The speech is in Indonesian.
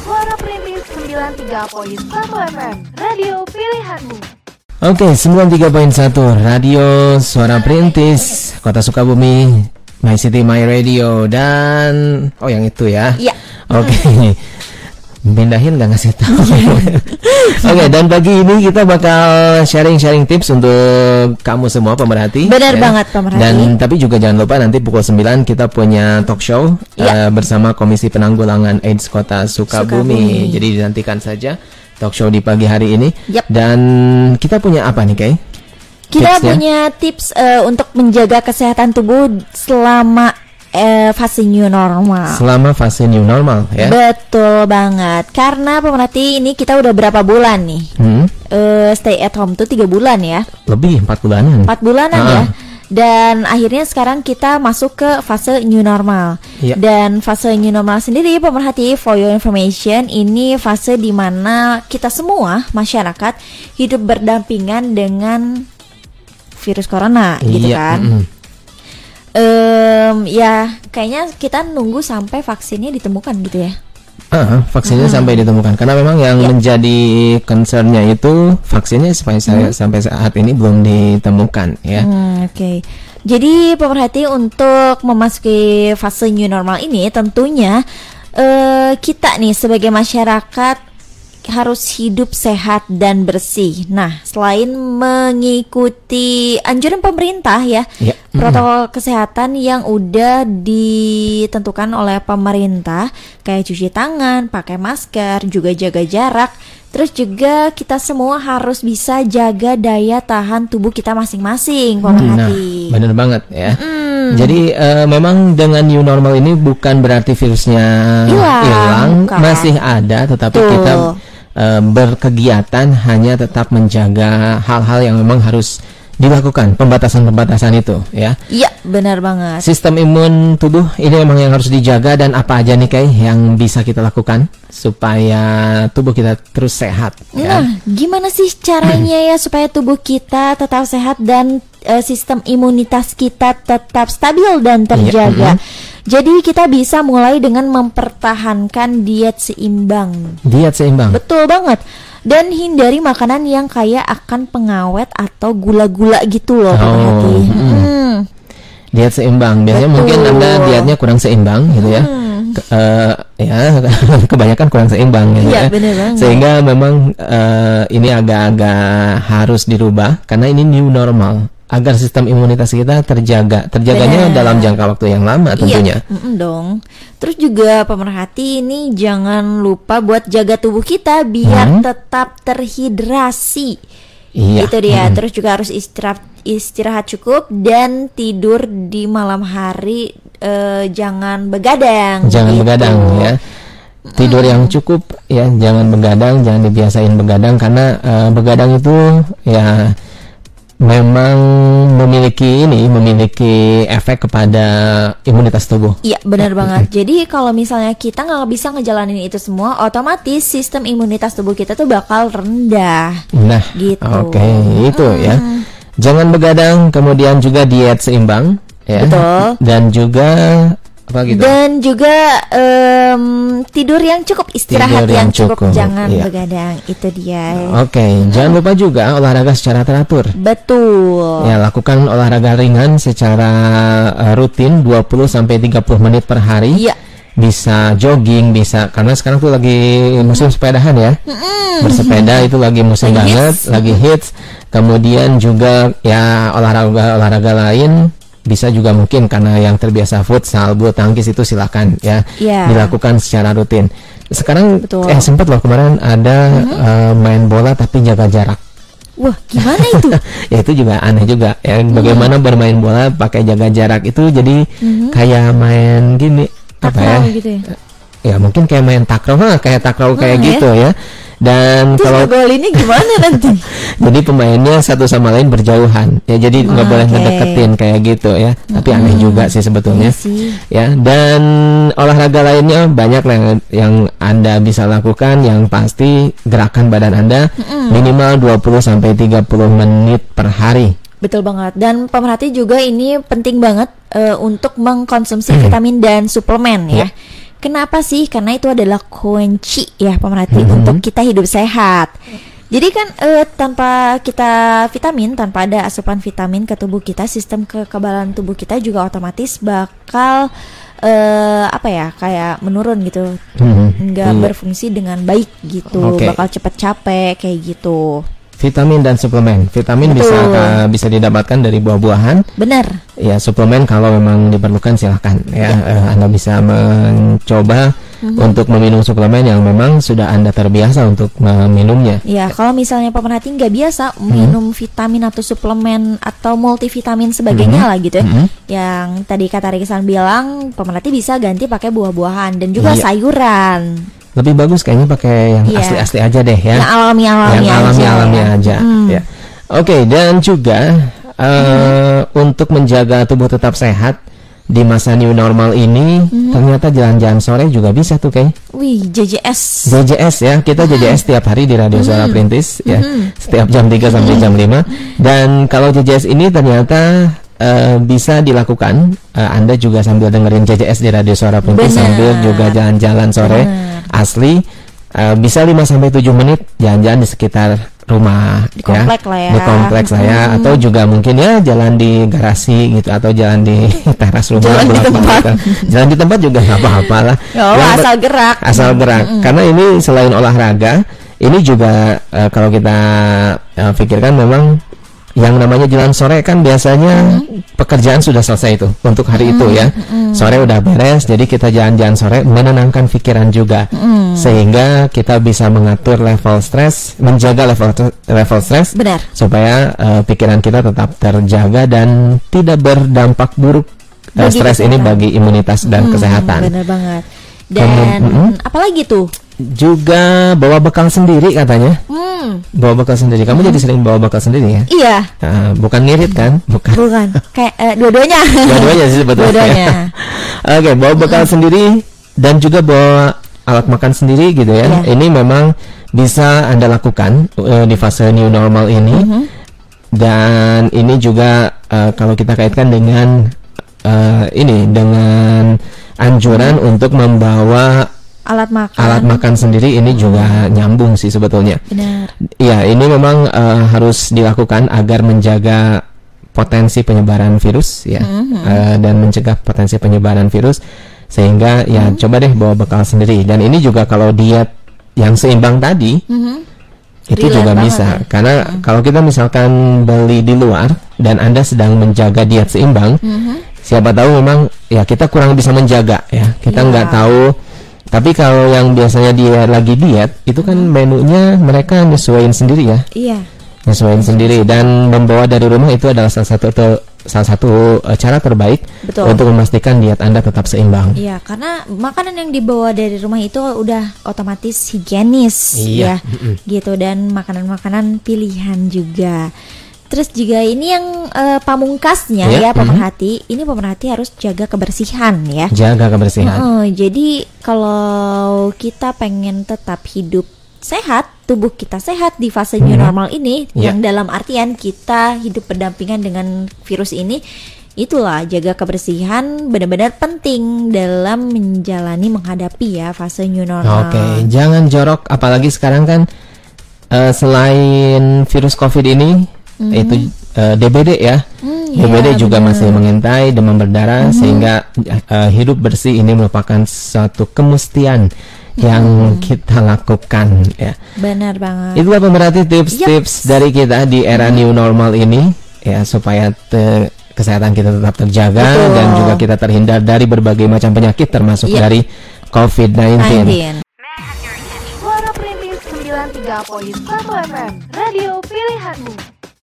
Suara Perintis 93.1 FM Radio pilihanmu Oke, 93.1 Radio Suara Perintis Kota Sukabumi My City My Radio dan oh yang itu ya. Iya. Oke. Pindahin nggak ngasih tahu. Oke, dan pagi ini kita bakal sharing-sharing tips untuk kamu semua pemerhati. Benar ya. banget, pemerhati. Dan tapi juga jangan lupa nanti pukul 9 kita punya talk show Iya. eh, bersama Komisi Penanggulangan AIDS Kota Sukabumi. Sukabumi. Jadi dinantikan saja talk show di pagi hari ini. Yap. Dan kita punya apa nih, Kay? Kita Tipsnya? punya tips eh, untuk menjaga kesehatan tubuh selama eh, fase new normal. Selama fase new normal ya. Betul banget. Karena pemerhati ini kita udah berapa bulan nih? Hmm, Eh, stay at home tuh tiga bulan ya, lebih 4 bulanan. empat bulanan Ah. ya. Dan akhirnya sekarang kita masuk ke fase new normal. Iya. Dan fase new normal sendiri pemerhati for your information ini fase di mana kita semua masyarakat hidup berdampingan dengan virus corona gitu Iya, kan. mm-mm. Ya kayaknya kita nunggu sampai vaksinnya ditemukan gitu ya. Ah, vaksinnya sampai ditemukan karena memang yang Iya. menjadi concernnya itu vaksinnya sampai Hmm. sampai saat ini belum ditemukan ya. Hmm, Oke. Jadi pemerhati untuk memasuki fase new normal ini tentunya eh, kita nih sebagai masyarakat harus hidup sehat dan bersih. Nah, selain mengikuti anjuran pemerintah ya, Ya. protokol kesehatan yang udah ditentukan oleh pemerintah kayak cuci tangan, pakai masker, juga jaga jarak. Terus juga kita semua harus bisa jaga daya tahan tubuh kita masing-masing, Nah, pemerhati. benar banget ya. Hmm. Jadi eh, memang dengan new normal ini bukan berarti virusnya Hilang, masih ada, tetapi Betul. kita eh, berkegiatan hanya tetap menjaga hal-hal yang memang harus dilakukan pembatasan-pembatasan itu ya. Iya, benar banget. Sistem imun tubuh ini memang yang harus dijaga dan apa aja nih Kay yang bisa kita lakukan supaya tubuh kita terus sehat ya. Nah, gimana sih caranya ya supaya tubuh kita tetap sehat dan eh, sistem imunitas kita tetap stabil dan terjaga? Jadi kita bisa mulai dengan mempertahankan diet seimbang. Diet seimbang. Betul banget. Dan hindari makanan yang kaya akan pengawet atau gula-gula gitu loh, Oh, pemerhati. mm. Hmm. Diet seimbang. Biasanya Betul. mungkin Anda dietnya kurang seimbang gitu ya. Ke- eh, ya kebanyakan kurang seimbang gitu Iya, ya. bener banget. Sehingga memang eh, ini agak-agak harus dirubah karena ini new normal agar sistem imunitas kita terjaga. Terjaganya Bener. dalam jangka waktu yang lama tentunya. Iya, mm-mm dong. Terus juga pemerhati ini jangan lupa buat jaga tubuh kita biar Hmm. tetap terhidrasi. Iya. Itu dia. Mm-mm. Terus juga harus istirahat istirahat cukup dan tidur di malam hari eh, jangan begadang. Jangan gitu. begadang ya. Tidur yang cukup ya, jangan begadang, jangan dibiasain begadang karena eh, begadang itu ya memang memiliki ini, memiliki efek kepada imunitas tubuh. Iya benar banget. Jadi kalau misalnya kita nggak bisa ngejalanin itu semua, otomatis sistem imunitas tubuh kita tuh bakal rendah. Nah, Gitu. oke, itu ya. Jangan begadang, kemudian juga diet seimbang ya. Betul. Dan juga apa gitu? Dan juga em, tidur yang cukup, istirahat Tidur yang, yang cukup, cukup, jangan iya. begadang. Itu dia. Oke, jangan lupa juga olahraga secara teratur. Betul. Ya, lakukan olahraga ringan secara eh, rutin 20 sampai 30 menit per hari. Iya. Bisa jogging, bisa karena sekarang tuh lagi musim sepedahan ya. Bersepeda itu lagi musim Lagi banget, hits. lagi hits. Kemudian juga ya olahraga-olahraga lain bisa juga mungkin karena yang terbiasa futsal, bulu tangkis itu silakan ya Iya. dilakukan secara rutin. Sekarang Betul. eh sempat loh kemarin ada eh, main bola tapi jaga jarak. Wah, gimana itu? ya itu juga aneh juga ya bagaimana bermain bola pakai jaga jarak itu jadi kayak main gini apa ya Takraw gitu ya. ya mungkin kayak main takraw ha, kayak takraw kayak Hmm, ya. gitu ya dan Terus kalau ngegolinnya gimana nanti? jadi pemainnya satu sama lain berjauhan ya jadi nggak Ah, boleh ngedeketin kayak gitu ya tapi aneh juga sih sebetulnya Iya sih. ya dan olahraga lainnya banyak yang, yang anda bisa lakukan yang pasti gerakan badan anda minimal 20 sampai 30 menit per hari Betul banget. Dan pemerhati juga ini penting banget eh, untuk mengkonsumsi Hmm. vitamin dan suplemen ya. Iya. Kenapa sih? Karena itu adalah kunci ya pemerhati Mhm. untuk kita hidup sehat. Jadi kan eh, tanpa kita vitamin, tanpa ada asupan vitamin ke tubuh kita, sistem kekebalan tubuh kita juga otomatis bakal eh, apa ya kayak menurun gitu, Mhm. nggak Iya. berfungsi dengan baik gitu, Oke. bakal cepet capek kayak gitu. Vitamin dan suplemen. Vitamin bisa Betul. uh, bisa didapatkan dari buah-buahan. Bener, Ya, suplemen kalau memang diperlukan silahkan ya. Eh, anda bisa mencoba Mhm. untuk meminum suplemen yang memang sudah Anda terbiasa untuk meminumnya. ya kalau misalnya pemerhati nggak biasa minum vitamin atau suplemen atau multivitamin sebagainya lah gitu ya. Mhm. Yang tadi kata Rikisan bilang pemerhati bisa ganti pakai buah-buahan dan juga Iya. sayuran. Lebih bagus kayaknya pakai yang Iya. asli-asli aja deh ya. Yang alami-alami yang aja. alami-alami ya. aja. Hmm. ya. Oke, dan juga eh, untuk menjaga tubuh tetap sehat di masa new normal ini, Hmm. ternyata jalan-jalan sore juga bisa tuh kayak Wih, JJS. JJS ya. Kita JJS tiap hari di Radio Suara Perintis ya. Setiap jam 3 sampai jam 5. Dan kalau JJS ini ternyata eh, bisa dilakukan eh, Anda juga sambil dengerin JJS di Radio Suara Perintis Benar. sambil juga jalan-jalan sore Benar. Asli eh, bisa 5 sampai 7 menit jalan-jalan di sekitar rumah Di komplek lah ya. Di kompleks lah ya atau juga mungkin ya jalan di garasi gitu atau jalan di teras rumah Jalan di bolak-balik tempat. gitu. Jalan di tempat juga nggak apa-apa lah. Oh, ber- asal gerak. asal gerak karena ini selain olahraga ini juga eh, kalau kita eh, pikirkan memang yang namanya jalan sore kan biasanya pekerjaan sudah selesai itu untuk hari itu ya. Sore udah beres jadi kita jalan-jalan sore menenangkan pikiran juga. Sehingga kita bisa mengatur level stres menjaga level level stres Benar. supaya eh, pikiran kita tetap terjaga dan tidak berdampak buruk Bagi stres ini bagi imunitas dan Hmm, kesehatan. Bener banget. Dan mm-mm. apalagi tuh? Juga bawa bekal sendiri katanya Hmm, bawa bekal sendiri kamu jadi sering bawa bekal sendiri ya iya. Ah, bukan ngirit kan bukan Bukan. Kayak eh, dua-duanya. dua-duanya sih sebetulnya Dua-duanya. oke bawa bekal sendiri dan juga bawa alat makan sendiri gitu ya Iya. ini memang bisa anda lakukan eh, di fase new normal ini Mhm. dan ini juga eh, kalau kita kaitkan dengan eh, ini dengan anjuran untuk membawa Alat makan. alat makan sendiri ini juga nyambung sih sebetulnya Benar. Iya, ini memang eh, harus dilakukan agar menjaga potensi penyebaran virus ya eh, dan mencegah potensi penyebaran virus sehingga ya coba deh bawa bekal sendiri dan ini juga kalau diet yang seimbang tadi Mhm. itu Relate juga bisa ya. karena kalau kita misalkan beli di luar dan anda sedang menjaga diet seimbang Mhm. siapa tahu memang ya kita kurang bisa menjaga ya kita Ya. nggak tahu tapi kalau yang biasanya dia lagi diet itu kan Hmm. menunya mereka nyesuaiin sendiri ya Iya. nyesuaiin sendiri dan membawa dari rumah itu adalah salah satu te- salah satu eh, cara terbaik Betul. untuk memastikan diet anda tetap seimbang Iya, karena makanan yang dibawa dari rumah itu udah otomatis higienis Iya, ya. Gitu dan makanan-makanan pilihan juga. Terus juga ini yang eh, pamungkasnya Iya, ya pemerhati, ini pemerhati harus jaga kebersihan ya. jaga kebersihan Heeh, jadi kalau kita pengen tetap hidup sehat, tubuh kita sehat di fase new normal ini, Iya. yang dalam artian kita hidup berdampingan dengan virus ini, itulah jaga kebersihan benar-benar penting dalam menjalani menghadapi ya fase new normal. Oke, jangan jorok apalagi sekarang kan eh, selain virus Covid ini itu eh, DBD ya. Hmm, DBD iya, juga benar. masih mengintai demam berdarah sehingga eh, hidup bersih ini merupakan suatu kemustian yang kita lakukan ya. Benar banget. Itulah pemerhati tips-tips dari kita di era new normal ini ya supaya te- kesehatan kita tetap terjaga Betul. dan juga kita terhindar dari berbagai macam penyakit termasuk Iya. dari COVID-19. 19. Suara Perintis 93.1 FM, radio pilihanmu.